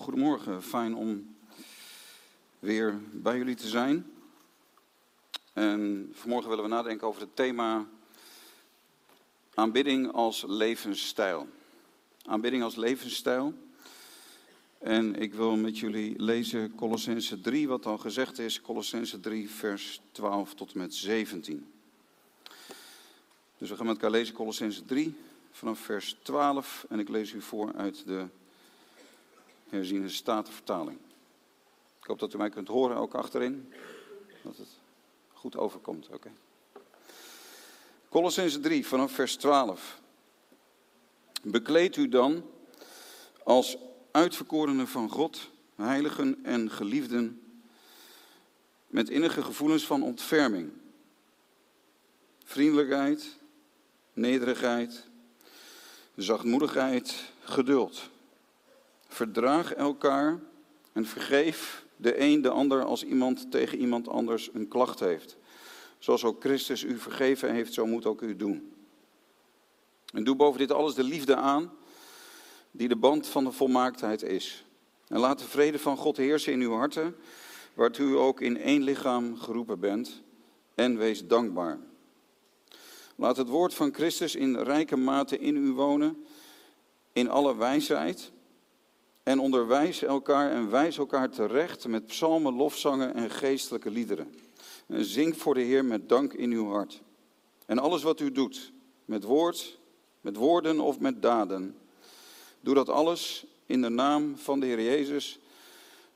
Goedemorgen, fijn om weer bij jullie te zijn. En vanmorgen willen we nadenken over het thema aanbidding als levensstijl. Aanbidding als levensstijl. En ik wil met jullie lezen Colossense 3, wat al gezegd is, Colossense 3, vers 12 tot en met 17. Dus we gaan met elkaar lezen Colossense 3 vanaf vers 12 en ik lees u voor uit de herziene statenvertaling. Ik hoop dat u mij kunt horen, ook achterin. Dat het goed overkomt. Oké. Okay. Colossense 3 vanaf vers 12. Bekleed u dan als uitverkorenen van God, heiligen en geliefden, met innige gevoelens van ontferming, vriendelijkheid, nederigheid, zachtmoedigheid, geduld. Verdraag elkaar en vergeef de een de ander als iemand tegen iemand anders een klacht heeft. Zoals ook Christus u vergeven heeft, zo moet ook u doen. En doe boven dit alles de liefde aan, die de band van de volmaaktheid is. En laat de vrede van God heersen in uw harten, waartoe u ook in één lichaam geroepen bent. En wees dankbaar. Laat het woord van Christus in rijke mate in u wonen, in alle wijsheid. En onderwijs elkaar en wijs elkaar terecht met psalmen, lofzangen en geestelijke liederen. En zing voor de Heer met dank in uw hart. En alles wat u doet, met woord, met woorden of met daden, doe dat alles in de naam van de Heer Jezus,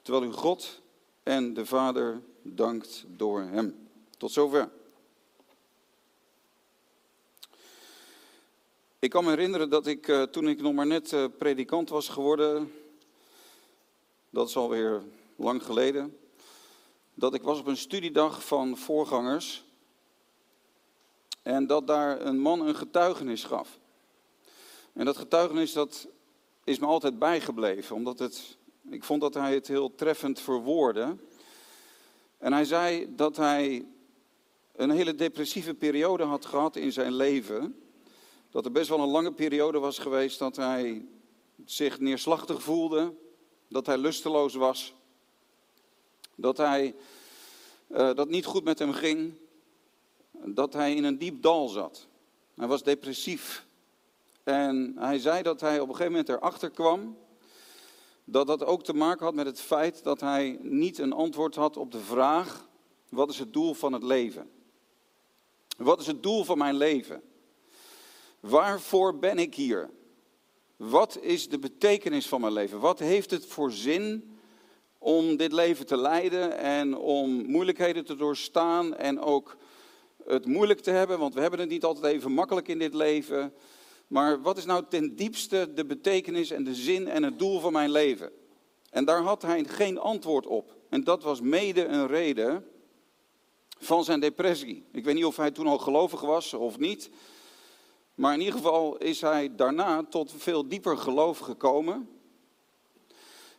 terwijl u God en de Vader dankt door Hem. Tot zover. Ik kan me herinneren dat ik eh, toen ik nog maar net eh, predikant was geworden, dat is alweer lang geleden, dat ik was op een studiedag van voorgangers en dat daar een man een getuigenis gaf. En dat getuigenis dat is me altijd bijgebleven, omdat het, ik vond dat hij het heel treffend verwoordde. En hij zei dat hij een hele depressieve periode had gehad in zijn leven dat er best wel een lange periode was geweest dat hij zich neerslachtig voelde, dat hij lusteloos was, dat hij uh, dat niet goed met hem ging, dat hij in een diep dal zat. Hij was depressief. En hij zei dat hij op een gegeven moment erachter kwam dat dat ook te maken had met het feit dat hij niet een antwoord had op de vraag: wat is het doel van het leven? Wat is het doel van mijn leven? Waarvoor ben ik hier? Wat is de betekenis van mijn leven? Wat heeft het voor zin om dit leven te leiden en om moeilijkheden te doorstaan en ook het moeilijk te hebben? Want we hebben het niet altijd even makkelijk in dit leven. Maar wat is nou ten diepste de betekenis en de zin en het doel van mijn leven? En daar had hij geen antwoord op. En dat was mede een reden van zijn depressie. Ik weet niet of hij toen al gelovig was of niet. Maar in ieder geval is hij daarna tot veel dieper geloof gekomen.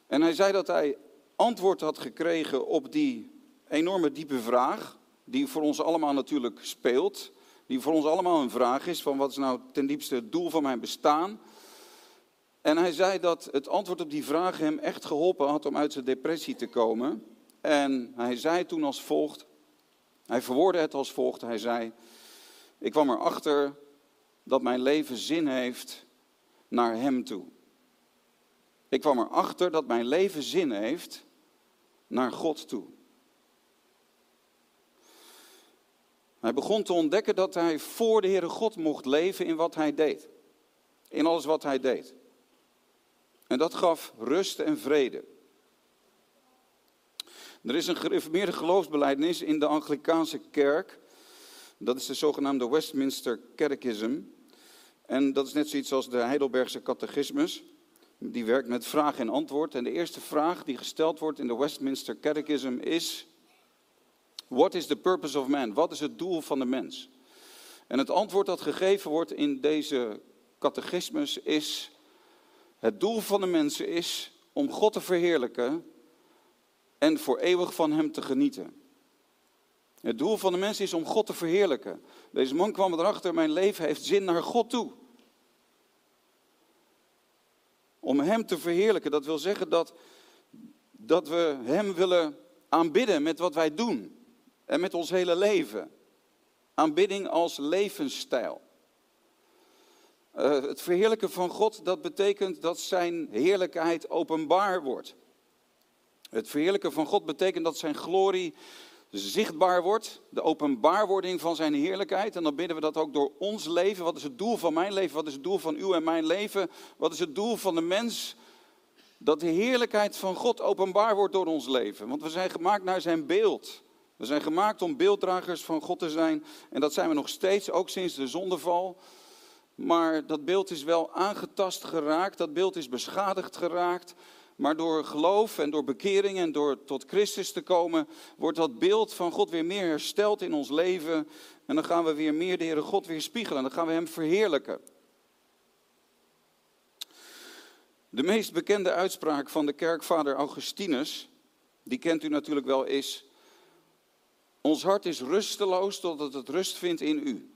En hij zei dat hij antwoord had gekregen op die enorme diepe vraag, die voor ons allemaal natuurlijk speelt. Die voor ons allemaal een vraag is van wat is nou ten diepste het doel van mijn bestaan. En hij zei dat het antwoord op die vraag hem echt geholpen had om uit zijn depressie te komen. En hij zei toen als volgt, hij verwoordde het als volgt, hij zei, ik kwam erachter dat mijn leven zin heeft naar Hem toe. Ik kwam erachter dat mijn leven zin heeft naar God toe. Hij begon te ontdekken dat hij voor de Heere God mocht leven in wat hij deed. In alles wat hij deed. En dat gaf rust en vrede. Er is een gereformeerde geloofsbelijdenis in de Anglikaanse kerk. Dat is de zogenaamde Westminster Catechism. En dat is net zoiets als de Heidelbergse catechismus. Die werkt met vraag en antwoord. En de eerste vraag die gesteld wordt in de Westminster Catechism is: What is the purpose of man? Wat is het doel van de mens? En het antwoord dat gegeven wordt in deze catechismus is: Het doel van de mensen is om God te verheerlijken en voor eeuwig van Hem te genieten. Het doel van de mens is om God te verheerlijken. Deze man kwam erachter, mijn leven heeft zin naar God toe. om Hem te verheerlijken. Dat wil zeggen dat, dat we Hem willen aanbidden met wat wij doen en met ons hele leven. Aanbidding als levensstijl. Uh, het verheerlijken van God, dat betekent dat Zijn heerlijkheid openbaar wordt. Het verheerlijken van God betekent dat Zijn glorie zichtbaar wordt, de openbaarwording van zijn heerlijkheid. En dan bidden we dat ook door ons leven. Wat is het doel van mijn leven? Wat is het doel van uw en mijn leven? Wat is het doel van de mens? Dat de heerlijkheid van God openbaar wordt door ons leven. Want we zijn gemaakt naar zijn beeld. We zijn gemaakt om beelddragers van God te zijn. En dat zijn we nog steeds, ook sinds de zondeval. Maar dat beeld is wel aangetast geraakt, dat beeld is beschadigd geraakt. Maar door geloof en door bekering en door tot Christus te komen, wordt dat beeld van God weer meer hersteld in ons leven. En dan gaan we weer meer de Heere God weer spiegelen. Dan gaan we Hem verheerlijken. De meest bekende uitspraak van de kerkvader Augustinus, die kent u natuurlijk wel, is: Ons hart is rusteloos totdat het rust vindt in u.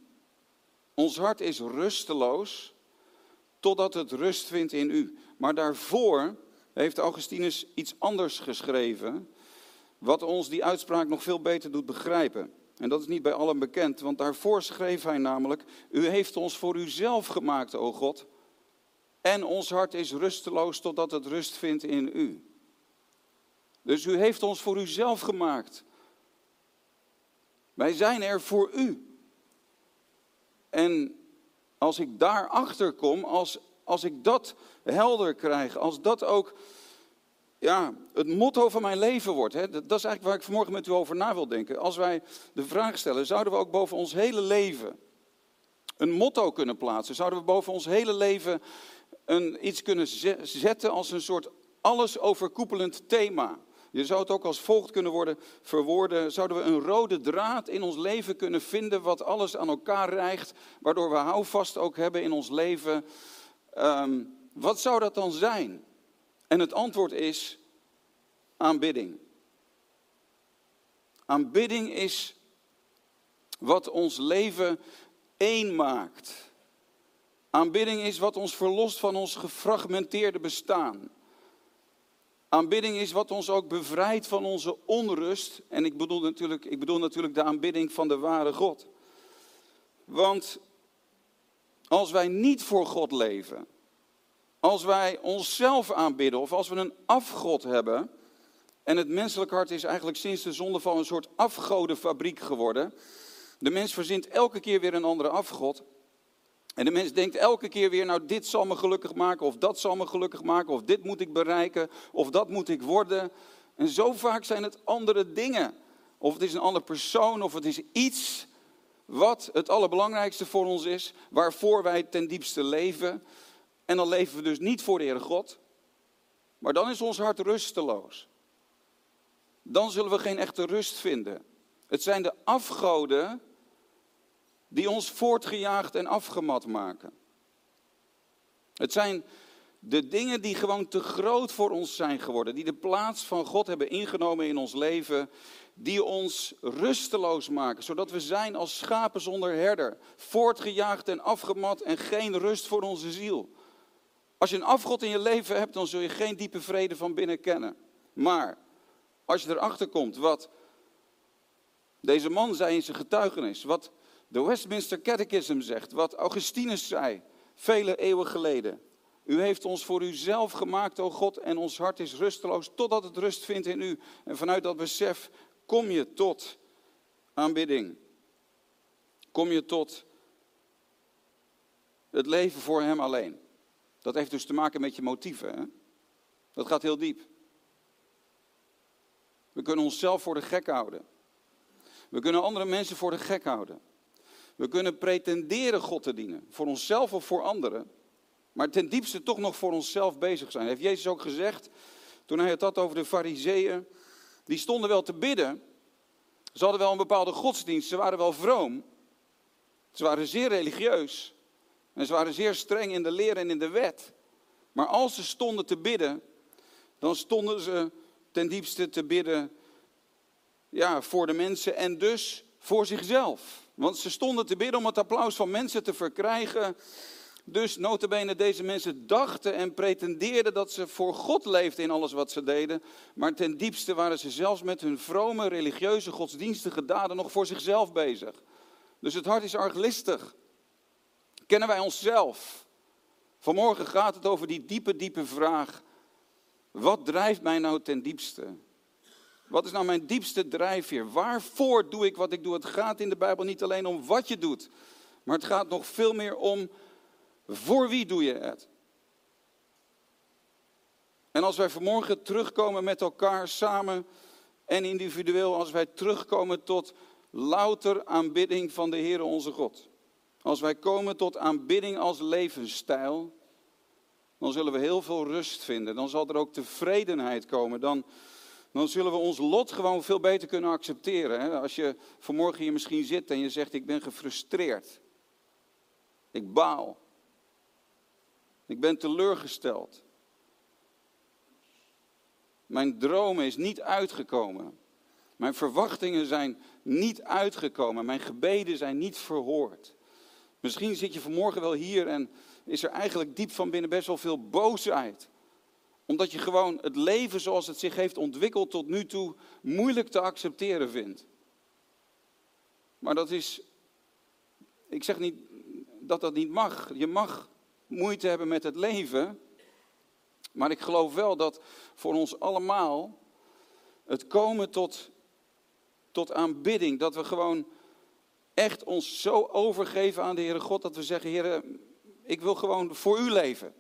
Ons hart is rusteloos totdat het rust vindt in u. Maar daarvoor heeft Augustinus iets anders geschreven, wat ons die uitspraak nog veel beter doet begrijpen. En dat is niet bij allen bekend, want daarvoor schreef hij namelijk, u heeft ons voor uzelf gemaakt, o God, en ons hart is rusteloos totdat het rust vindt in u. Dus u heeft ons voor uzelf gemaakt. Wij zijn er voor u. En als ik daarachter kom, als als ik dat helder krijg, als dat ook ja, het motto van mijn leven wordt. Hè, dat is eigenlijk waar ik vanmorgen met u over na wil denken. Als wij de vraag stellen, zouden we ook boven ons hele leven een motto kunnen plaatsen? Zouden we boven ons hele leven een, iets kunnen zetten als een soort alles overkoepelend thema? Je zou het ook als volgt kunnen worden verwoorden. Zouden we een rode draad in ons leven kunnen vinden wat alles aan elkaar rijgt, waardoor we houvast ook hebben in ons leven Um, wat zou dat dan zijn? En het antwoord is aanbidding. Aanbidding is wat ons leven één maakt. Aanbidding is wat ons verlost van ons gefragmenteerde bestaan. Aanbidding is wat ons ook bevrijdt van onze onrust. En ik bedoel natuurlijk, ik bedoel natuurlijk de aanbidding van de ware God. Want als wij niet voor God leven, als wij onszelf aanbidden of als we een afgod hebben, en het menselijk hart is eigenlijk sinds de zondeval een soort afgodenfabriek geworden. De mens verzint elke keer weer een andere afgod. En de mens denkt elke keer weer, nou dit zal me gelukkig maken, of dat zal me gelukkig maken, of dit moet ik bereiken, of dat moet ik worden. En zo vaak zijn het andere dingen. Of het is een andere persoon, of het is iets wat het allerbelangrijkste voor ons is, waarvoor wij ten diepste leven. En dan leven we dus niet voor de Heere God, maar dan is ons hart rusteloos. Dan zullen we geen echte rust vinden. Het zijn de afgoden die ons voortgejaagd en afgemat maken. Het zijn de dingen die gewoon te groot voor ons zijn geworden, die de plaats van God hebben ingenomen in ons leven, die ons rusteloos maken, zodat we zijn als schapen zonder herder, voortgejaagd en afgemat en geen rust voor onze ziel. Als je een afgod in je leven hebt, dan zul je geen diepe vrede van binnen kennen. Maar als je erachter komt wat deze man zei in zijn getuigenis, wat de Westminster Catechism zegt, wat Augustinus zei vele eeuwen geleden. U heeft ons voor uzelf gemaakt, o God, en ons hart is rusteloos totdat het rust vindt in u. En vanuit dat besef kom je tot aanbidding. Kom je tot het leven voor Hem alleen. Dat heeft dus te maken met je motieven. Dat gaat heel diep. We kunnen onszelf voor de gek houden. We kunnen andere mensen voor de gek houden. We kunnen pretenderen God te dienen, voor onszelf of voor anderen. Maar ten diepste toch nog voor onszelf bezig zijn. Heeft Jezus ook gezegd, toen hij het had over de fariseeën. Die stonden wel te bidden. Ze hadden wel een bepaalde godsdienst, ze waren wel vroom. Ze waren zeer religieus. En ze waren zeer streng in de leer en in de wet. Maar als ze stonden te bidden, dan stonden ze ten diepste te bidden ja, voor de mensen en dus voor zichzelf. Want ze stonden te bidden om het applaus van mensen te verkrijgen Dus notabene deze mensen dachten en pretendeerden dat ze voor God leefden in alles wat ze deden. Maar ten diepste waren ze zelfs met hun vrome, religieuze, godsdienstige daden nog voor zichzelf bezig. Dus het hart is arglistig. Kennen wij onszelf? Vanmorgen gaat het over die diepe, diepe vraag. Wat drijft mij nou ten diepste? Wat is nou mijn diepste drijfveer? Waarvoor doe ik wat ik doe? Het gaat in de Bijbel niet alleen om wat je doet, maar het gaat nog veel meer om voor wie doe je het? En als wij vanmorgen terugkomen met elkaar samen en individueel, als wij terugkomen tot louter aanbidding van de Heer onze God. Als wij komen tot aanbidding als levensstijl, dan zullen we heel veel rust vinden. Dan zal er ook tevredenheid komen. Dan, dan zullen we ons lot gewoon veel beter kunnen accepteren. Als je vanmorgen hier misschien zit en je zegt: Ik ben gefrustreerd. Ik baal. Ik ben teleurgesteld. Mijn dromen is niet uitgekomen. Mijn verwachtingen zijn niet uitgekomen. Mijn gebeden zijn niet verhoord. Misschien zit je vanmorgen wel hier en is er eigenlijk diep van binnen best wel veel boosheid. Omdat je gewoon het leven zoals het zich heeft ontwikkeld tot nu toe moeilijk te accepteren vindt. Maar dat is, ik zeg niet dat dat niet mag. Je mag moeite hebben met het leven. Maar ik geloof wel dat voor ons allemaal het komen tot, tot aanbidding, dat we gewoon echt ons zo overgeven aan de Heere God, dat we zeggen, Heere, ik wil gewoon voor u leven.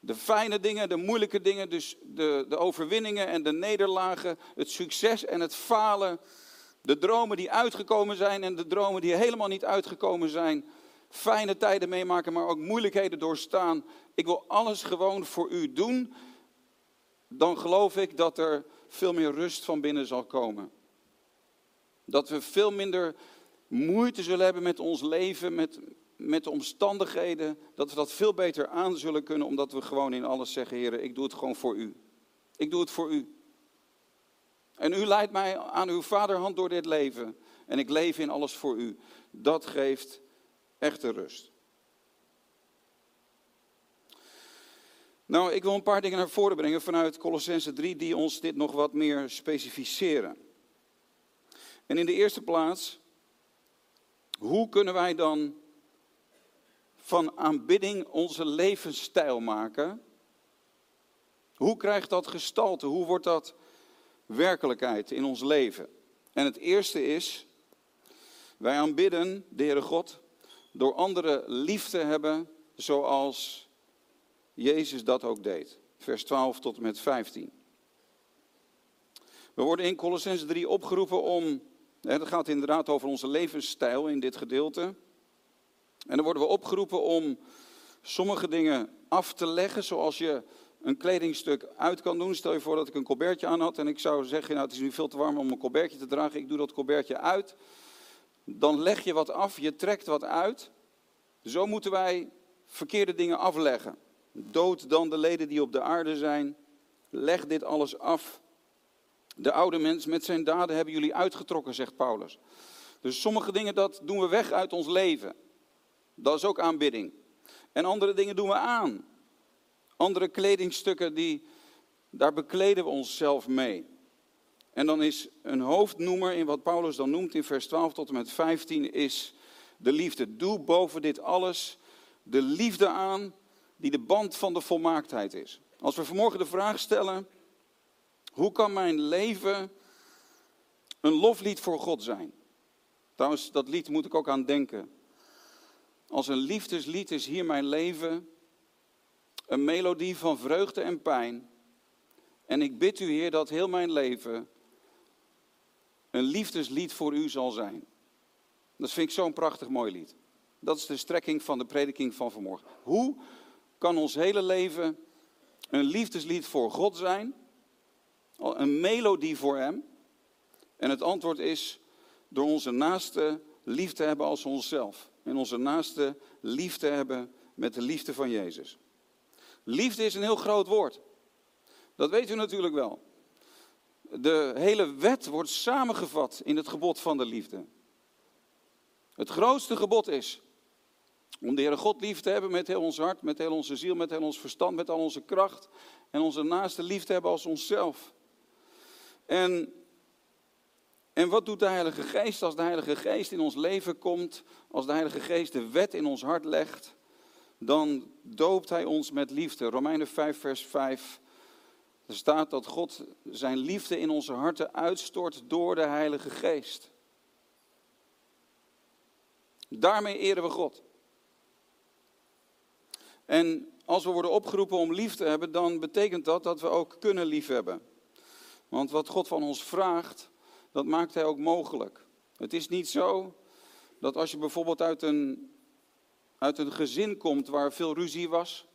De fijne dingen, de moeilijke dingen, dus de, de overwinningen en de nederlagen, het succes en het falen, de dromen die uitgekomen zijn en de dromen die helemaal niet uitgekomen zijn fijne tijden meemaken, maar ook moeilijkheden doorstaan. Ik wil alles gewoon voor u doen. Dan geloof ik dat er veel meer rust van binnen zal komen. Dat we veel minder moeite zullen hebben met ons leven, met, met de omstandigheden. Dat we dat veel beter aan zullen kunnen, omdat we gewoon in alles zeggen: Heer, ik doe het gewoon voor u. Ik doe het voor u. En u leidt mij aan uw vaderhand door dit leven. En ik leef in alles voor u. Dat geeft echte rust. Nou, ik wil een paar dingen naar voren brengen vanuit Colossense 3 die ons dit nog wat meer specificeren. En in de eerste plaats, hoe kunnen wij dan van aanbidding onze levensstijl maken? Hoe krijgt dat gestalte? Hoe wordt dat werkelijkheid in ons leven? En het eerste is, wij aanbidden de God door anderen lief te hebben zoals Jezus dat ook deed. Vers 12 tot en met 15. We worden in Colossense 3 opgeroepen om, dat gaat inderdaad over onze levensstijl in dit gedeelte. En dan worden we opgeroepen om sommige dingen af te leggen, zoals je een kledingstuk uit kan doen. Stel je voor dat ik een colbertje aan had en ik zou zeggen, nou het is nu veel te warm om een colbertje te dragen, ik doe dat colbertje uit dan leg je wat af, je trekt wat uit. Zo moeten wij verkeerde dingen afleggen. Dood dan de leden die op de aarde zijn. Leg dit alles af. De oude mens met zijn daden hebben jullie uitgetrokken, zegt Paulus. Dus sommige dingen dat doen we weg uit ons leven. Dat is ook aanbidding. En andere dingen doen we aan. Andere kledingstukken, die, daar bekleden we onszelf mee. En dan is een hoofdnoemer in wat Paulus dan noemt in vers 12 tot en met 15 is de liefde. Doe boven dit alles de liefde aan die de band van de volmaaktheid is. Als we vanmorgen de vraag stellen, hoe kan mijn leven een loflied voor God zijn? Trouwens, dat lied moet ik ook aan denken. Als een liefdeslied is hier mijn leven een melodie van vreugde en pijn. En ik bid u, Heer, dat heel mijn leven een liefdeslied voor u zal zijn. Dat vind ik zo'n prachtig mooi lied. Dat is de strekking van de prediking van vanmorgen. Hoe kan ons hele leven een liefdeslied voor God zijn? Een melodie voor Hem? En het antwoord is door onze naaste lief te hebben als onszelf. En onze naaste lief te hebben met de liefde van Jezus. Liefde is een heel groot woord. Dat weet u natuurlijk wel de hele wet wordt samengevat in het gebod van de liefde. Het grootste gebod is: Om de Heere God lief te hebben met heel ons hart, met heel onze ziel, met heel ons verstand, met al onze kracht. En onze naaste lief te hebben als onszelf. En, en wat doet de Heilige Geest als de Heilige Geest in ons leven komt? Als de Heilige Geest de wet in ons hart legt? Dan doopt Hij ons met liefde. Romeinen 5, vers 5. Er staat dat God zijn liefde in onze harten uitstort door de Heilige Geest. Daarmee eren we God. En als we worden opgeroepen om lief te hebben, dan betekent dat dat we ook kunnen liefhebben. Want wat God van ons vraagt, dat maakt Hij ook mogelijk. Het is niet zo dat als je bijvoorbeeld uit een, uit een gezin komt waar veel ruzie was,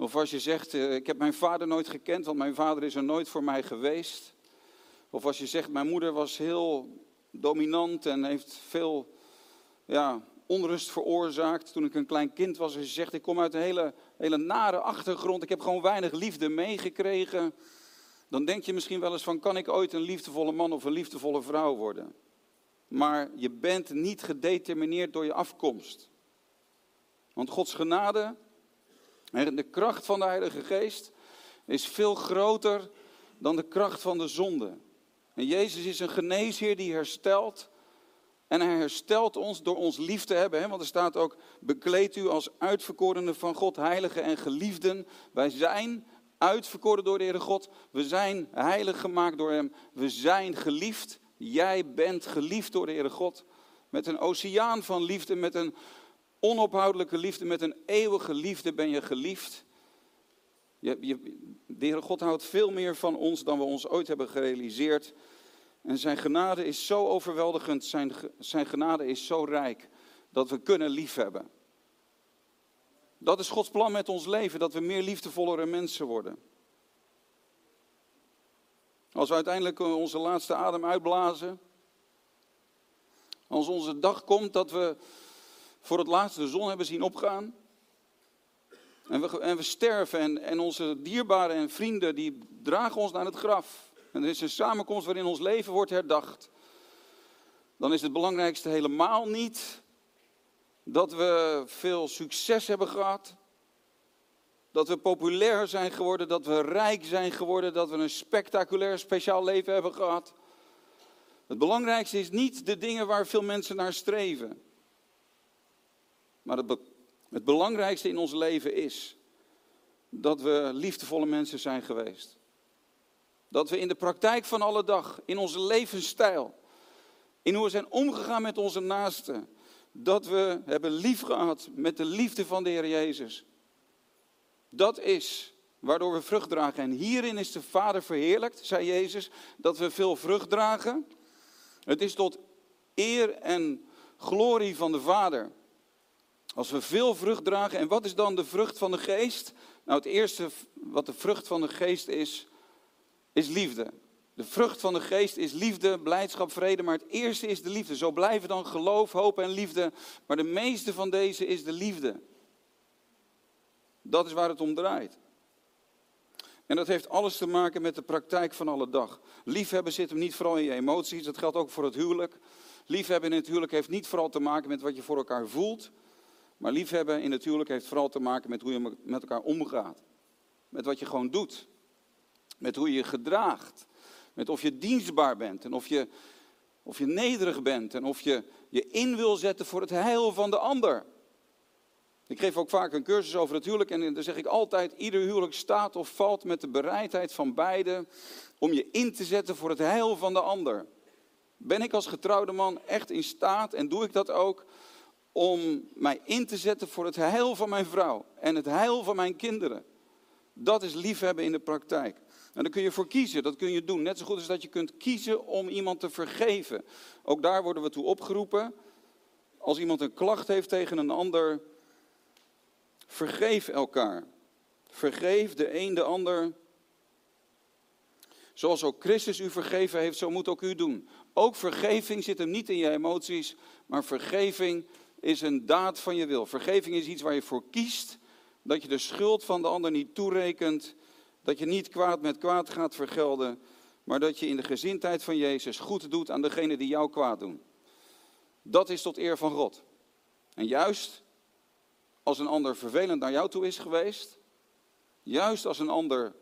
of als je zegt, eh, ik heb mijn vader nooit gekend, want mijn vader is er nooit voor mij geweest. Of als je zegt, mijn moeder was heel dominant en heeft veel ja, onrust veroorzaakt toen ik een klein kind was. Als je zegt, ik kom uit een hele, hele nare achtergrond, ik heb gewoon weinig liefde meegekregen. Dan denk je misschien wel eens van, kan ik ooit een liefdevolle man of een liefdevolle vrouw worden? Maar je bent niet gedetermineerd door je afkomst. Want Gods genade en de kracht van de Heilige Geest is veel groter dan de kracht van de zonde. En Jezus is een geneesheer die herstelt. En hij herstelt ons door ons lief te hebben. Hè? Want er staat ook, bekleed u als uitverkorenen van God, heiligen en geliefden. Wij zijn uitverkoren door de Heere God. We zijn heilig gemaakt door Hem. We zijn geliefd. Jij bent geliefd door de Heere God. Met een oceaan van liefde, met een onophoudelijke liefde, met een eeuwige liefde ben je geliefd. Je, je, de God houdt veel meer van ons dan we ons ooit hebben gerealiseerd. En zijn genade is zo overweldigend, zijn, zijn genade is zo rijk, dat we kunnen liefhebben. Dat is Gods plan met ons leven, dat we meer liefdevollere mensen worden. Als we uiteindelijk onze laatste adem uitblazen, als onze dag komt dat we voor het laatste de zon hebben zien opgaan, en we, en we sterven en, en onze dierbaren en vrienden die dragen ons naar het graf. En er is een samenkomst waarin ons leven wordt herdacht. Dan is het belangrijkste helemaal niet dat we veel succes hebben gehad. Dat we populair zijn geworden, dat we rijk zijn geworden, dat we een spectaculair speciaal leven hebben gehad. Het belangrijkste is niet de dingen waar veel mensen naar streven. Maar het, het belangrijkste in ons leven is dat we liefdevolle mensen zijn geweest. Dat we in de praktijk van alle dag, in onze levensstijl, in hoe we zijn omgegaan met onze naasten, dat we hebben lief gehad met de liefde van de Heer Jezus. Dat is waardoor we vrucht dragen. En hierin is de Vader verheerlijkt, zei Jezus, dat we veel vrucht dragen. Het is tot eer en glorie van de Vader. Als we veel vrucht dragen, en wat is dan de vrucht van de geest? Nou, het eerste wat de vrucht van de geest is, is liefde. De vrucht van de geest is liefde, blijdschap, vrede, maar het eerste is de liefde. Zo blijven dan geloof, hoop en liefde, maar de meeste van deze is de liefde. Dat is waar het om draait. En dat heeft alles te maken met de praktijk van alle dag. Liefhebben zit hem niet vooral in je emoties, dat geldt ook voor het huwelijk. Liefhebben in het huwelijk heeft niet vooral te maken met wat je voor elkaar voelt, maar liefhebben in het huwelijk heeft vooral te maken met hoe je met elkaar omgaat. Met wat je gewoon doet. Met hoe je je gedraagt. Met of je dienstbaar bent en of je, of je nederig bent en of je je in wil zetten voor het heil van de ander. Ik geef ook vaak een cursus over het huwelijk en dan zeg ik altijd, ieder huwelijk staat of valt met de bereidheid van beiden om je in te zetten voor het heil van de ander. Ben ik als getrouwde man echt in staat, en doe ik dat ook, om mij in te zetten voor het heil van mijn vrouw en het heil van mijn kinderen? Dat is liefhebben in de praktijk. En daar kun je voor kiezen, dat kun je doen. Net zo goed als dat je kunt kiezen om iemand te vergeven. Ook daar worden we toe opgeroepen. Als iemand een klacht heeft tegen een ander, vergeef elkaar. Vergeef de een de ander. Zoals ook Christus u vergeven heeft, zo moet ook u doen. Ook vergeving zit hem niet in je emoties, maar vergeving is een daad van je wil. Vergeving is iets waar je voor kiest, dat je de schuld van de ander niet toerekent, dat je niet kwaad met kwaad gaat vergelden, maar dat je in de gezindheid van Jezus goed doet aan degene die jou kwaad doen. Dat is tot eer van God. En juist als een ander vervelend naar jou toe is geweest, juist als een ander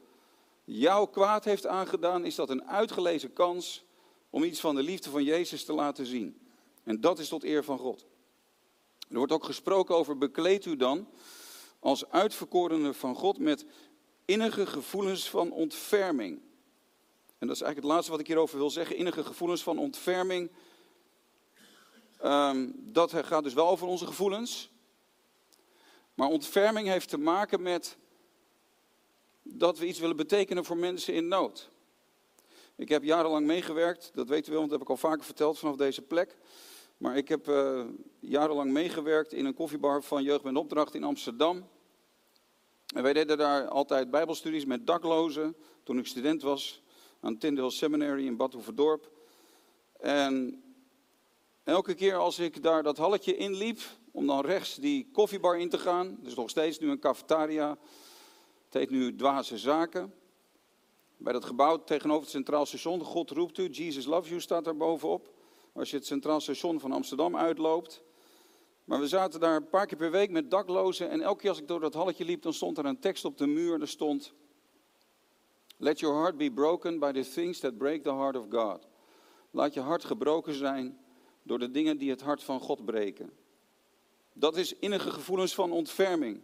jou kwaad heeft aangedaan, is dat een uitgelezen kans om iets van de liefde van Jezus te laten zien. En dat is tot eer van God. Er wordt ook gesproken over bekleed u dan als uitverkorene van God met innige gevoelens van ontferming. En dat is eigenlijk het laatste wat ik hierover wil zeggen. Innige gevoelens van ontferming. Um, dat gaat dus wel over onze gevoelens. Maar ontferming heeft te maken met dat we iets willen betekenen voor mensen in nood. Ik heb jarenlang meegewerkt, dat weten we, want dat heb ik al vaker verteld vanaf deze plek. Maar ik heb uh, jarenlang meegewerkt in een koffiebar van Jeugd met Opdracht in Amsterdam. En wij deden daar altijd bijbelstudies met daklozen toen ik student was aan Tyndale Seminary in Bad Hoeverdorp. En elke keer als ik daar dat halletje inliep, om dan rechts die koffiebar in te gaan, dus nog steeds nu een cafetaria, het heet nu Dwaze Zaken. Bij dat gebouw tegenover het Centraal Station, God roept u, Jesus loves you staat daar bovenop. Als je het Centraal Station van Amsterdam uitloopt. Maar we zaten daar een paar keer per week met daklozen en elke keer als ik door dat halletje liep, dan stond er een tekst op de muur. Er stond, Let your heart be broken by the things that break the heart of God. Laat je hart gebroken zijn door de dingen die het hart van God breken. Dat is innige gevoelens van ontferming.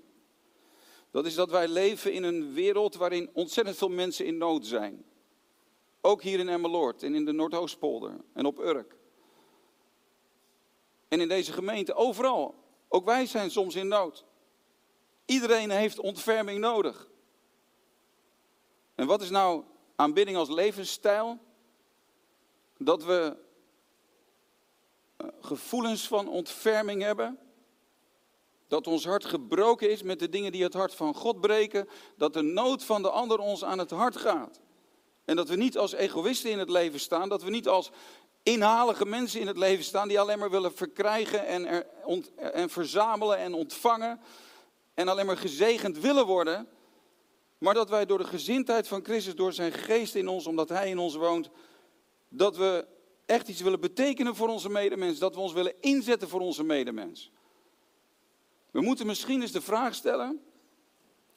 Dat is dat wij leven in een wereld waarin ontzettend veel mensen in nood zijn. Ook hier in Emmeloord en in de Noordoostpolder en op Urk. En in deze gemeente, overal. Ook wij zijn soms in nood. Iedereen heeft ontferming nodig. En wat is nou aanbidding als levensstijl? Dat we eh, gevoelens van ontferming hebben. Dat ons hart gebroken is met de dingen die het hart van God breken. Dat de nood van de ander ons aan het hart gaat. En dat we niet als egoïsten in het leven staan. Dat we niet als inhalige mensen in het leven staan die alleen maar willen verkrijgen en, en verzamelen en ontvangen. En alleen maar gezegend willen worden. Maar dat wij door de gezindheid van Christus, door zijn geest in ons, omdat hij in ons woont, dat we echt iets willen betekenen voor onze medemens. Dat we ons willen inzetten voor onze medemens. We moeten misschien eens de vraag stellen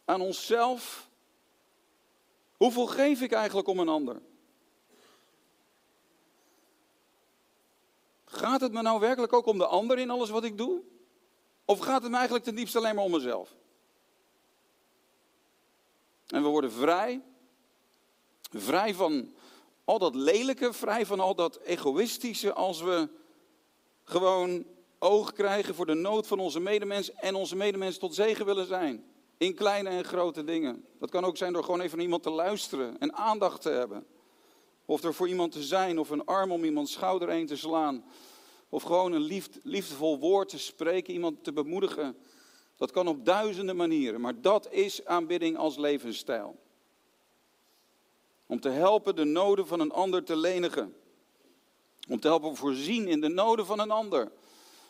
aan onszelf. Hoeveel geef ik eigenlijk om een ander? Gaat het me nou werkelijk ook om de ander in alles wat ik doe? Of gaat het me eigenlijk ten diepste alleen maar om mezelf? En we worden vrij. Vrij van al dat lelijke, vrij van al dat egoïstische, als we gewoon oog krijgen voor de nood van onze medemens en onze medemens tot zegen willen zijn. In kleine en grote dingen. Dat kan ook zijn door gewoon even naar iemand te luisteren en aandacht te hebben. Of er voor iemand te zijn, of een arm om iemands schouder heen te slaan. Of gewoon een liefdevol woord te spreken, iemand te bemoedigen. Dat kan op duizenden manieren, maar dat is aanbidding als levensstijl. Om te helpen de noden van een ander te lenigen. Om te helpen voorzien in de noden van een ander.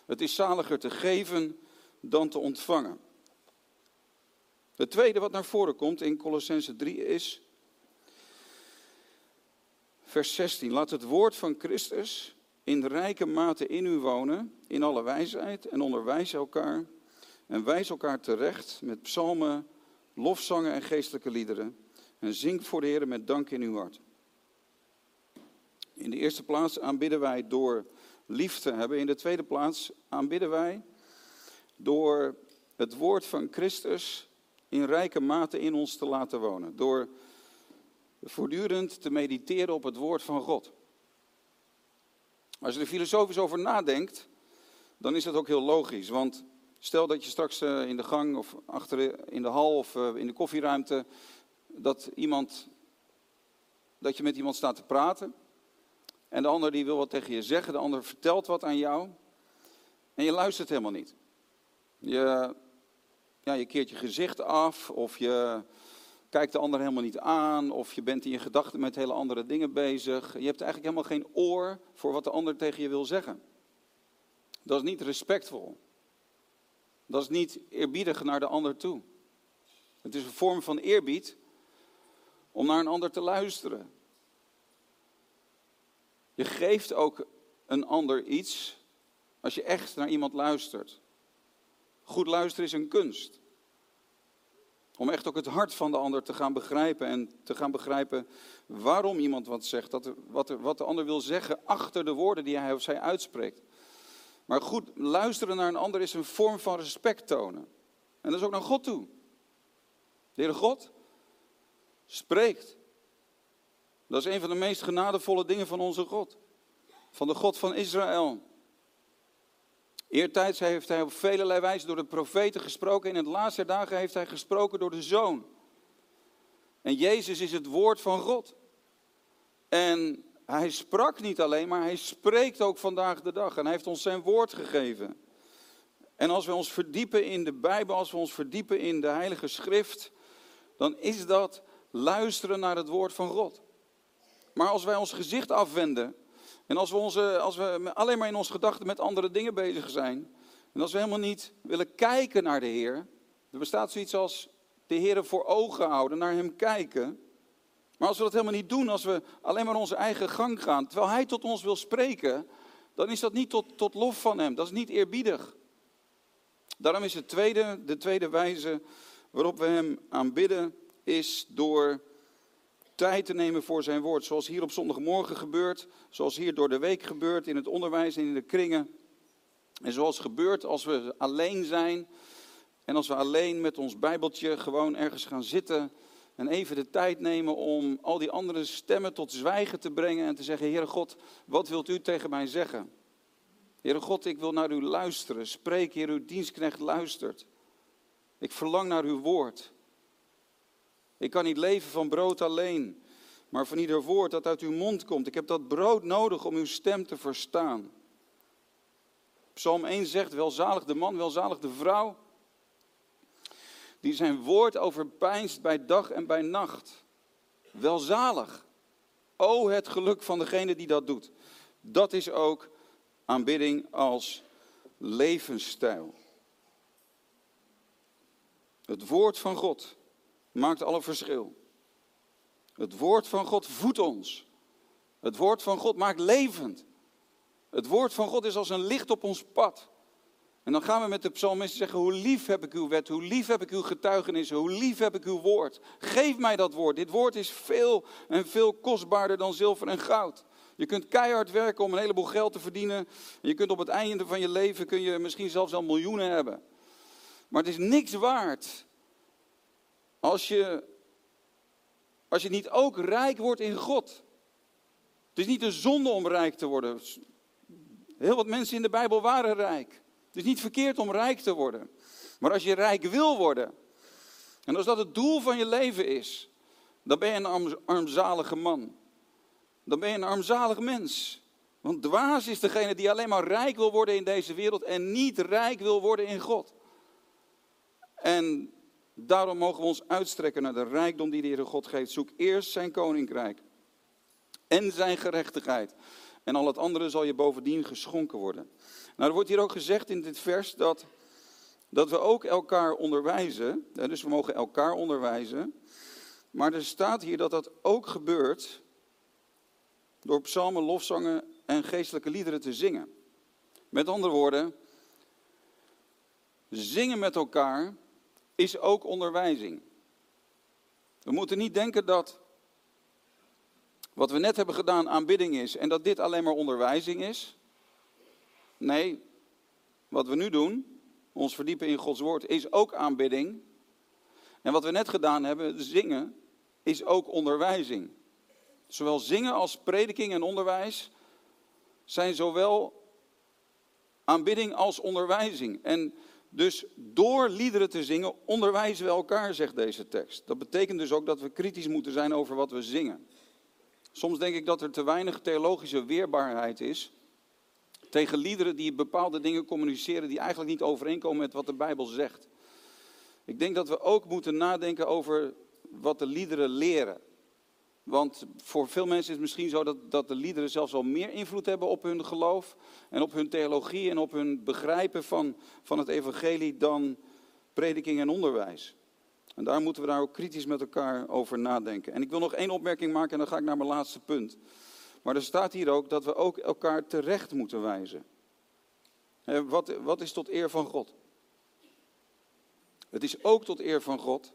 Het is zaliger te geven dan te ontvangen. Het tweede wat naar voren komt in Colossense 3 is vers 16. Laat het woord van Christus in rijke mate in u wonen, in alle wijsheid en onderwijs elkaar en wijs elkaar terecht met psalmen, lofzangen en geestelijke liederen. En zing voor de Heer met dank in uw hart. In de eerste plaats aanbidden wij door lief te hebben. In de tweede plaats aanbidden wij door het woord van Christus in rijke mate in ons te laten wonen. Door voortdurend te mediteren op het woord van God. Als je er filosofisch over nadenkt, dan is dat ook heel logisch. Want Stel dat je straks eh, in de gang of achter in de hal of eh, in de koffieruimte dat iemand dat je met iemand staat te praten en de ander die wil wat tegen je zeggen, de ander vertelt wat aan jou en je luistert helemaal niet. Je, ja, je keert je gezicht af of je kijkt de ander helemaal niet aan of je bent in je gedachten met hele andere dingen bezig. Je hebt eigenlijk helemaal geen oor voor wat de ander tegen je wil zeggen. Dat is niet respectvol. Dat is niet eerbiedig naar de ander toe. Het is een vorm van eerbied om naar een ander te luisteren. Je geeft ook een ander iets als je echt naar iemand luistert. Goed luisteren is een kunst. Om echt ook het hart van de ander te gaan begrijpen en te gaan begrijpen waarom iemand wat zegt, dat wat, wat de ander wil zeggen achter de woorden die hij of zij uitspreekt. Maar goed luisteren naar een ander is een vorm van respect tonen. En dat is ook naar God toe. De Heere God spreekt. Dat is een van de meest genadevolle dingen van onze God. Van de God van Israël. Eertijds heeft hij op vele wijze door de profeten gesproken. In het laatste dagen heeft hij gesproken door de Zoon. En Jezus is het woord van God. En hij sprak niet alleen, maar hij spreekt ook vandaag de dag. En hij heeft ons zijn woord gegeven. En als we ons verdiepen in de Bijbel, als we ons verdiepen in de Heilige Schrift, dan is dat luisteren naar het woord van God. Maar als wij ons gezicht afwenden en als we, onze, als we alleen maar in onze gedachten met andere dingen bezig zijn, en als we helemaal niet willen kijken naar de Heer, er bestaat zoiets als de Heer voor ogen houden, naar Hem kijken. Maar als we dat helemaal niet doen, als we alleen maar onze eigen gang gaan, terwijl Hij tot ons wil spreken, dan is dat niet tot, tot lof van Hem, dat is niet eerbiedig. Daarom is het tweede, de tweede wijze waarop we Hem aanbidden, is door tijd te nemen voor zijn woord. Zoals hier op zondagmorgen gebeurt, zoals hier door de week gebeurt, in het onderwijs en in de kringen. En zoals gebeurt als we alleen zijn en als we alleen met ons Bijbeltje gewoon ergens gaan zitten en even de tijd nemen om al die andere stemmen tot zwijgen te brengen en te zeggen, Heere God, wat wilt u tegen mij zeggen? Heere God, ik wil naar u luisteren. Spreek, Heer, uw dienstknecht luistert. Ik verlang naar uw woord. Ik kan niet leven van brood alleen, maar van ieder woord dat uit uw mond komt. Ik heb dat brood nodig om uw stem te verstaan. Psalm 1 zegt, welzalig de man, welzalig de vrouw, die zijn woord overpijnst bij dag en bij nacht. Welzalig. O, het geluk van degene die dat doet. Dat is ook aanbidding als levensstijl. Het woord van God maakt alle verschil. Het woord van God voedt ons. Het woord van God maakt levend. Het woord van God is als een licht op ons pad. En dan gaan we met de psalmisten zeggen, hoe lief heb ik uw wet, hoe lief heb ik uw getuigenissen, hoe lief heb ik uw woord. Geef mij dat woord. Dit woord is veel en veel kostbaarder dan zilver en goud. Je kunt keihard werken om een heleboel geld te verdienen. En je kunt op het einde van je leven kun je misschien zelfs al miljoenen hebben. Maar het is niks waard als je, als je niet ook rijk wordt in God. Het is niet een zonde om rijk te worden. Heel wat mensen in de Bijbel waren rijk. Het is niet verkeerd om rijk te worden. Maar als je rijk wil worden, en als dat het doel van je leven is, dan ben je een armzalige man. Dan ben je een armzalig mens. Want dwaas is degene die alleen maar rijk wil worden in deze wereld en niet rijk wil worden in God. En Daarom mogen we ons uitstrekken naar de rijkdom die de Heere God geeft. Zoek eerst zijn koninkrijk en zijn gerechtigheid. En al het andere zal je bovendien geschonken worden. Nou, er wordt hier ook gezegd in dit vers dat, dat we ook elkaar onderwijzen. Dus we mogen elkaar onderwijzen. Maar er staat hier dat dat ook gebeurt door psalmen, lofzangen en geestelijke liederen te zingen. Met andere woorden, zingen met elkaar is ook onderwijzing. We moeten niet denken dat wat we net hebben gedaan aanbidding is en dat dit alleen maar onderwijzing is. Nee, wat we nu doen, ons verdiepen in Gods woord, is ook aanbidding. En wat we net gedaan hebben, zingen, is ook onderwijzing. Zowel zingen als prediking en onderwijs zijn zowel aanbidding als onderwijzing. En dus door liederen te zingen onderwijzen we elkaar, zegt deze tekst. Dat betekent dus ook dat we kritisch moeten zijn over wat we zingen. Soms denk ik dat er te weinig theologische weerbaarheid is tegen liederen die bepaalde dingen communiceren die eigenlijk niet overeenkomen met wat de Bijbel zegt. Ik denk dat we ook moeten nadenken over wat de liederen leren. Want voor veel mensen is het misschien zo dat, dat de liederen zelfs al meer invloed hebben op hun geloof en op hun theologie en op hun begrijpen van, van het evangelie dan prediking en onderwijs. En daar moeten we daar ook kritisch met elkaar over nadenken. En ik wil nog één opmerking maken en dan ga ik naar mijn laatste punt. Maar er staat hier ook dat we ook elkaar terecht moeten wijzen. Wat, wat is tot eer van God? Het is ook tot eer van God.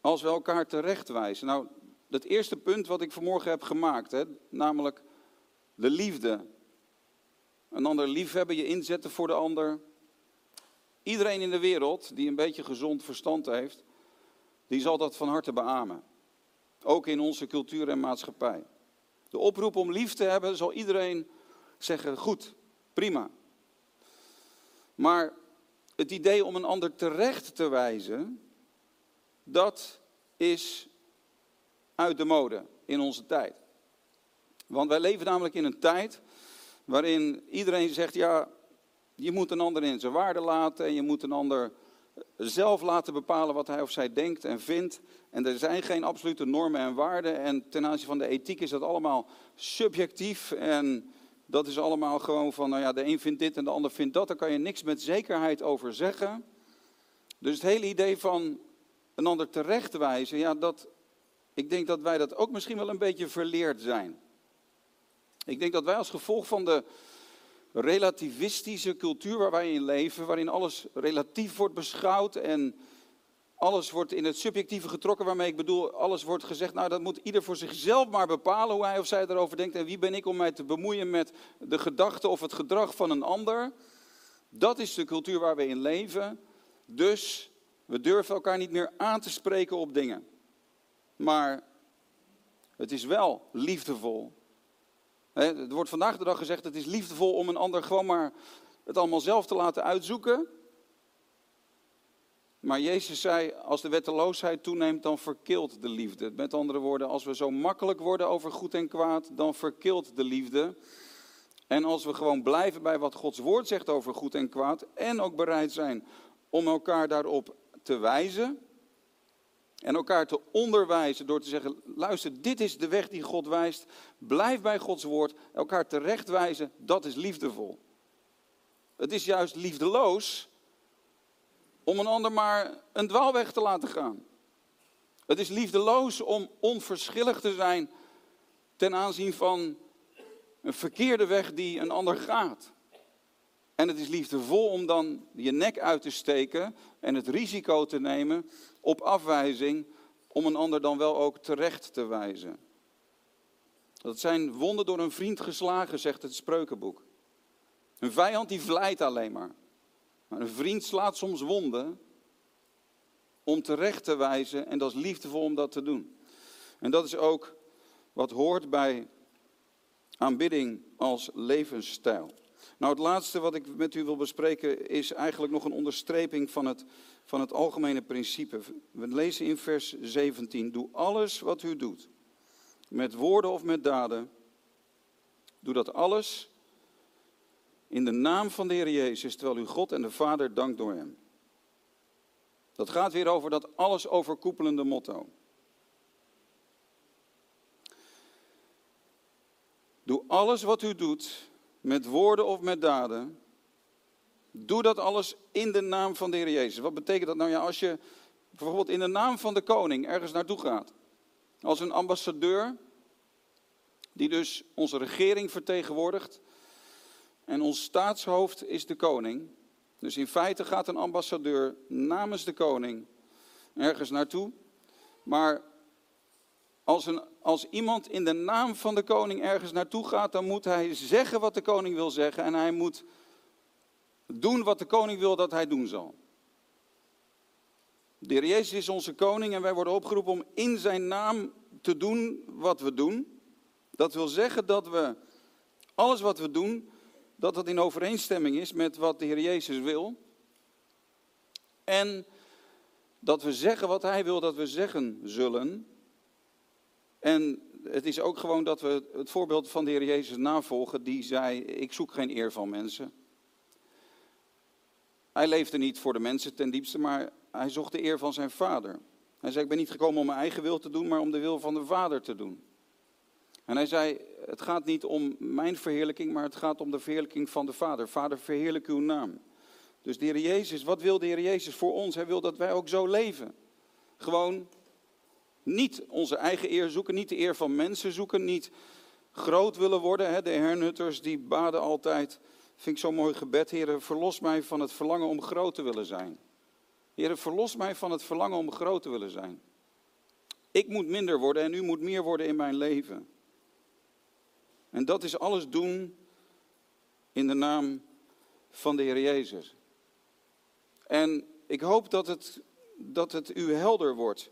Als we elkaar terechtwijzen. Nou, het eerste punt wat ik vanmorgen heb gemaakt, hè, namelijk de liefde. Een ander liefhebben, je inzetten voor de ander. Iedereen in de wereld die een beetje gezond verstand heeft, die zal dat van harte beamen. Ook in onze cultuur en maatschappij. De oproep om lief te hebben zal iedereen zeggen: goed, prima. Maar het idee om een ander terecht te wijzen, dat is uit de mode in onze tijd. Want wij leven namelijk in een tijd waarin iedereen zegt: ja, je moet een ander in zijn waarde laten en je moet een ander zelf laten bepalen wat hij of zij denkt en vindt. En er zijn geen absolute normen en waarden. En ten aanzien van de ethiek is dat allemaal subjectief. En dat is allemaal gewoon van, nou ja, de een vindt dit en de ander vindt dat. Daar kan je niks met zekerheid over zeggen. Dus het hele idee van een ander terechtwijzen, ja, dat, ik denk dat wij dat ook misschien wel een beetje verleerd zijn. Ik denk dat wij als gevolg van de relativistische cultuur waar wij in leven, waarin alles relatief wordt beschouwd en alles wordt in het subjectieve getrokken, waarmee ik bedoel, alles wordt gezegd, nou dat moet ieder voor zichzelf maar bepalen hoe hij of zij erover denkt en wie ben ik om mij te bemoeien met de gedachten of het gedrag van een ander. Dat is de cultuur waar we in leven. Dus we durven elkaar niet meer aan te spreken op dingen. Maar het is wel liefdevol het wordt vandaag de dag gezegd, het is liefdevol om een ander gewoon maar het allemaal zelf te laten uitzoeken. Maar Jezus zei, als de wetteloosheid toeneemt, dan verkilt de liefde. Met andere woorden, als we zo makkelijk worden over goed en kwaad, dan verkilt de liefde. En als we gewoon blijven bij wat Gods woord zegt over goed en kwaad, en ook bereid zijn om elkaar daarop te wijzen, en elkaar te onderwijzen door te zeggen: luister, dit is de weg die God wijst. Blijf bij Gods woord. Elkaar terechtwijzen, dat is liefdevol. Het is juist liefdeloos om een ander maar een dwaalweg te laten gaan. Het is liefdeloos om onverschillig te zijn ten aanzien van een verkeerde weg die een ander gaat. En het is liefdevol om dan je nek uit te steken en het risico te nemen op afwijzing om een ander dan wel ook terecht te wijzen. Dat zijn wonden door een vriend geslagen, zegt het spreukenboek. Een vijand die vlijt alleen maar. Maar een vriend slaat soms wonden om terecht te wijzen en dat is liefdevol om dat te doen. En dat is ook wat hoort bij aanbidding als levensstijl. Nou, het laatste wat ik met u wil bespreken is eigenlijk nog een onderstreping van het, van het algemene principe. We lezen in vers 17: Doe alles wat u doet, met woorden of met daden. Doe dat alles in de naam van de Heer Jezus, terwijl u God en de Vader dankt door Hem. Dat gaat weer over dat alles overkoepelende motto. Doe alles wat u doet met woorden of met daden. Doe dat alles in de naam van de Heer Jezus. Wat betekent dat nou ja, als je bijvoorbeeld in de naam van de koning ergens naartoe gaat? Als een ambassadeur, die dus onze regering vertegenwoordigt. En ons staatshoofd is de koning. Dus in feite gaat een ambassadeur namens de koning ergens naartoe. Maar als, een, als iemand in de naam van de koning ergens naartoe gaat, dan moet hij zeggen wat de koning wil zeggen en hij moet doen wat de koning wil dat hij doen zal. De heer Jezus is onze koning en wij worden opgeroepen om in zijn naam te doen wat we doen. Dat wil zeggen dat we alles wat we doen, dat dat in overeenstemming is met wat de Heer Jezus wil. En dat we zeggen wat Hij wil dat we zeggen zullen. En het is ook gewoon dat we het voorbeeld van de Heer Jezus navolgen, die zei: Ik zoek geen eer van mensen. Hij leefde niet voor de mensen ten diepste, maar hij zocht de eer van zijn vader. Hij zei: Ik ben niet gekomen om mijn eigen wil te doen, maar om de wil van de vader te doen. En hij zei: Het gaat niet om mijn verheerlijking, maar het gaat om de verheerlijking van de vader. Vader, verheerlijk uw naam. Dus de Heer Jezus, wat wil de Heer Jezus voor ons? Hij wil dat wij ook zo leven. Gewoon niet onze eigen eer zoeken, niet de eer van mensen zoeken, niet groot willen worden. De hernutters die baden altijd, vind ik zo'n mooi gebed, Heer, verlos mij van het verlangen om groot te willen zijn. Heer, verlos mij van het verlangen om groot te willen zijn. Ik moet minder worden en u moet meer worden in mijn leven. En dat is alles doen in de naam van de Heer Jezus. En ik hoop dat het, dat het u helder wordt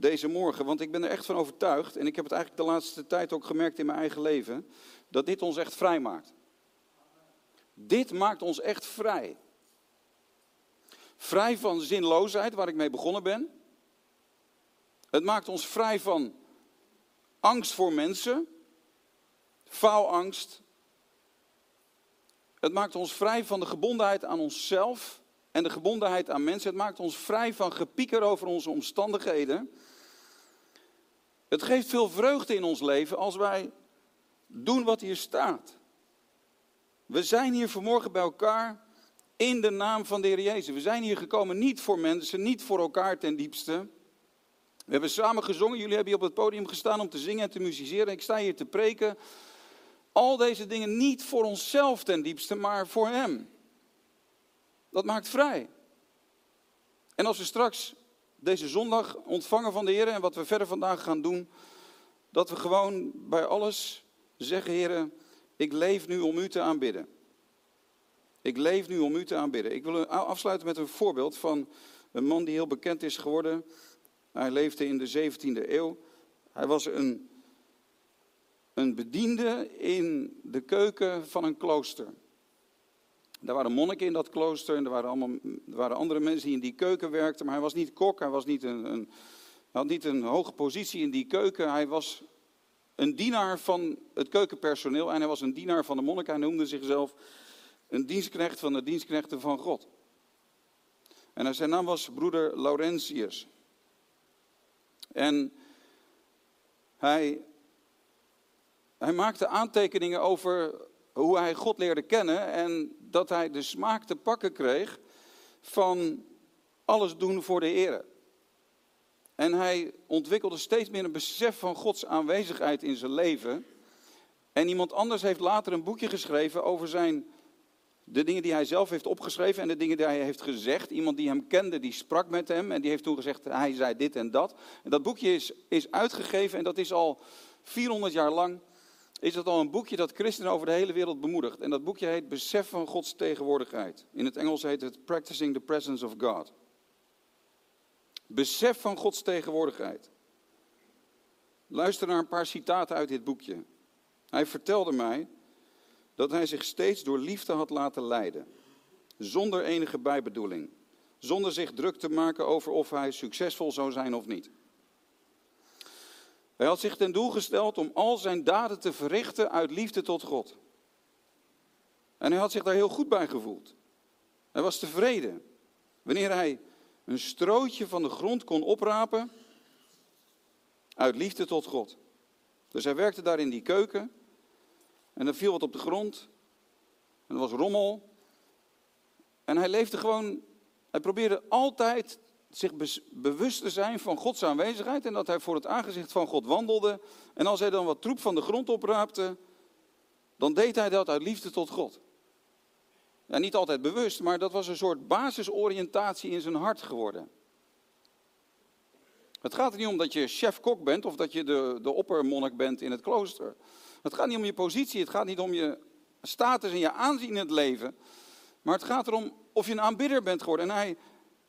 deze morgen, want ik ben er echt van overtuigd, en ik heb het eigenlijk de laatste tijd ook gemerkt in mijn eigen leven, dat dit ons echt vrij maakt. Dit maakt ons echt vrij. Vrij van zinloosheid, waar ik mee begonnen ben. Het maakt ons vrij van angst voor mensen, faalangst. Het maakt ons vrij van de gebondenheid aan onszelf en de gebondenheid aan mensen. Het maakt ons vrij van gepieker over onze omstandigheden. Het geeft veel vreugde in ons leven als wij doen wat hier staat. We zijn hier vanmorgen bij elkaar in de naam van de Heer Jezus. We zijn hier gekomen niet voor mensen, niet voor elkaar ten diepste. We hebben samen gezongen, jullie hebben hier op het podium gestaan om te zingen en te musiceren. Ik sta hier te preken. Al deze dingen niet voor onszelf ten diepste, maar voor Hem. Dat maakt vrij. En als we straks deze zondag ontvangen van de Heer en wat we verder vandaag gaan doen, dat we gewoon bij alles zeggen, Heer, ik leef nu om U te aanbidden. Ik leef nu om U te aanbidden. Ik wil afsluiten met een voorbeeld van een man die heel bekend is geworden. Hij leefde in de 17e eeuw. Hij was een, een bediende in de keuken van een klooster. Er waren monniken in dat klooster en er waren, allemaal, waren andere mensen die in die keuken werkten. Maar hij was niet kok, hij, was niet een, een, had niet een hoge positie in die keuken. Hij was een dienaar van het keukenpersoneel en hij was een dienaar van de monniken. Hij noemde zichzelf een dienstknecht van de dienstknechten van God. En zijn naam was broeder Laurentius. En hij, hij maakte aantekeningen over hoe hij God leerde kennen en dat hij de smaak te pakken kreeg van alles doen voor de Heer. En hij ontwikkelde steeds meer een besef van Gods aanwezigheid in zijn leven. En iemand anders heeft later een boekje geschreven over zijn, de dingen die hij zelf heeft opgeschreven en de dingen die hij heeft gezegd. Iemand die hem kende, die sprak met hem en die heeft toen gezegd, hij zei dit en dat. En dat boekje is, is uitgegeven en dat is al 400 jaar lang is het al een boekje dat christenen over de hele wereld bemoedigt. En dat boekje heet Besef van Gods tegenwoordigheid. In het Engels heet het Practicing the Presence of God. Besef van Gods tegenwoordigheid. Luister naar een paar citaten uit dit boekje. Hij vertelde mij dat hij zich steeds door liefde had laten leiden. Zonder enige bijbedoeling. Zonder zich druk te maken over of hij succesvol zou zijn of niet. Hij had zich ten doel gesteld om al zijn daden te verrichten uit liefde tot God. En hij had zich daar heel goed bij gevoeld. Hij was tevreden. Wanneer hij een strootje van de grond kon oprapen uit liefde tot God. Dus hij werkte daar in die keuken en er viel wat op de grond en er was rommel. En hij leefde gewoon, hij probeerde altijd zich bewust te zijn van Gods aanwezigheid en dat hij voor het aangezicht van God wandelde. En als hij dan wat troep van de grond opraapte, dan deed hij dat uit liefde tot God. Ja, niet altijd bewust, maar dat was een soort basisoriëntatie in zijn hart geworden. Het gaat er niet om dat je chef-kok bent of dat je de, de oppermonnik bent in het klooster. Het gaat niet om je positie, het gaat niet om je status en je aanzien in het leven. Maar het gaat erom of je een aanbidder bent geworden. En hij,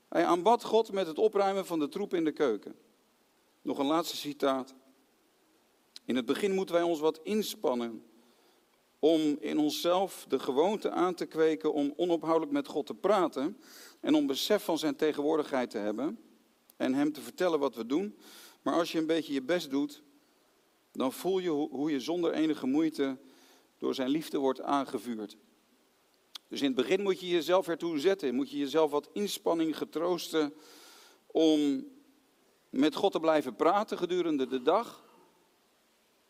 hij aanbad God met het opruimen van de troep in de keuken. Nog een laatste citaat. In het begin moeten wij ons wat inspannen om in onszelf de gewoonte aan te kweken om onophoudelijk met God te praten en om besef van zijn tegenwoordigheid te hebben en hem te vertellen wat we doen. Maar als je een beetje je best doet, dan voel je hoe je zonder enige moeite door zijn liefde wordt aangevuurd. Dus in het begin moet je jezelf ertoe zetten. Moet je jezelf wat inspanning getroosten om met God te blijven praten gedurende de dag.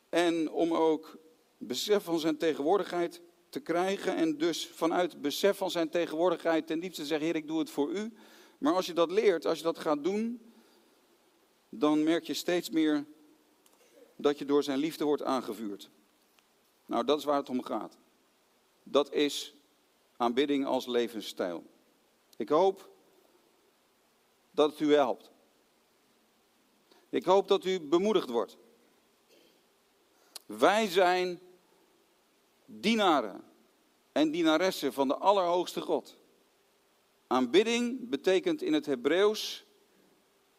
En om ook besef van zijn tegenwoordigheid te krijgen. En dus vanuit besef van zijn tegenwoordigheid ten diepste zeggen, Heer, ik doe het voor u. Maar als je dat leert, als je dat gaat doen, dan merk je steeds meer dat je door zijn liefde wordt aangevuurd. Nou, dat is waar het om gaat. Dat is aanbidding als levensstijl. Ik hoop dat het u helpt. Ik hoop dat u bemoedigd wordt. Wij zijn dienaren en dienaressen van de Allerhoogste God. Aanbidding betekent in het Hebreeuws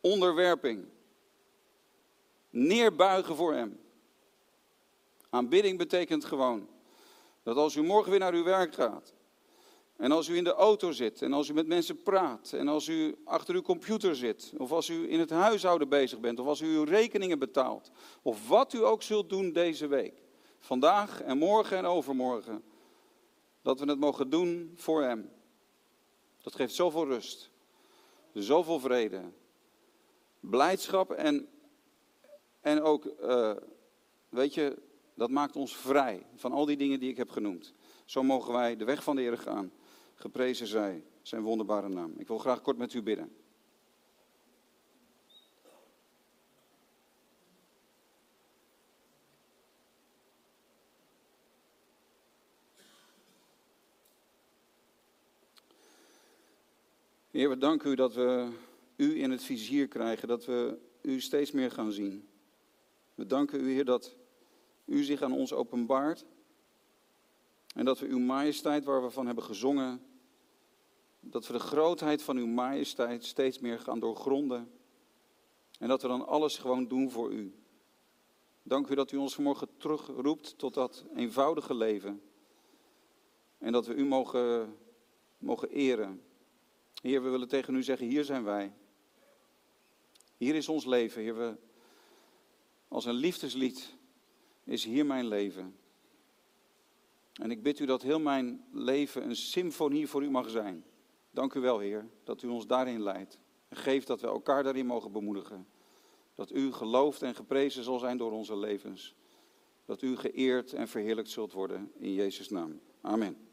onderwerping. Neerbuigen voor Hem. Aanbidding betekent gewoon dat als u morgen weer naar uw werk gaat, en als u in de auto zit, en als u met mensen praat, en als u achter uw computer zit, of als u in het huishouden bezig bent, of als u uw rekeningen betaalt, of wat u ook zult doen deze week, vandaag en morgen en overmorgen, dat we het mogen doen voor Hem. Dat geeft zoveel rust, zoveel vrede, blijdschap en, en ook, uh, weet je, dat maakt ons vrij van al die dingen die ik heb genoemd. Zo mogen wij de weg van de Heer gaan. Geprezen zij zijn wonderbare naam. Ik wil graag kort met u bidden. Heer, we danken u dat we u in het vizier krijgen, dat we u steeds meer gaan zien. We danken u, Heer, dat u zich aan ons openbaart. En dat we uw majesteit, waar we van hebben gezongen, dat we de grootheid van uw majesteit steeds meer gaan doorgronden. En dat we dan alles gewoon doen voor u. Dank u dat u ons vanmorgen terugroept tot dat eenvoudige leven. En dat we u mogen, mogen eren. Heer, we willen tegen u zeggen, hier zijn wij. Hier is ons leven, Heer. We, als een liefdeslied is hier mijn leven. En ik bid u dat heel mijn leven een symfonie voor u mag zijn. Dank u wel, Heer, dat u ons daarin leidt. En geeft dat we elkaar daarin mogen bemoedigen. Dat u geloofd en geprezen zal zijn door onze levens. Dat u geëerd en verheerlijkt zult worden in Jezus' naam. Amen.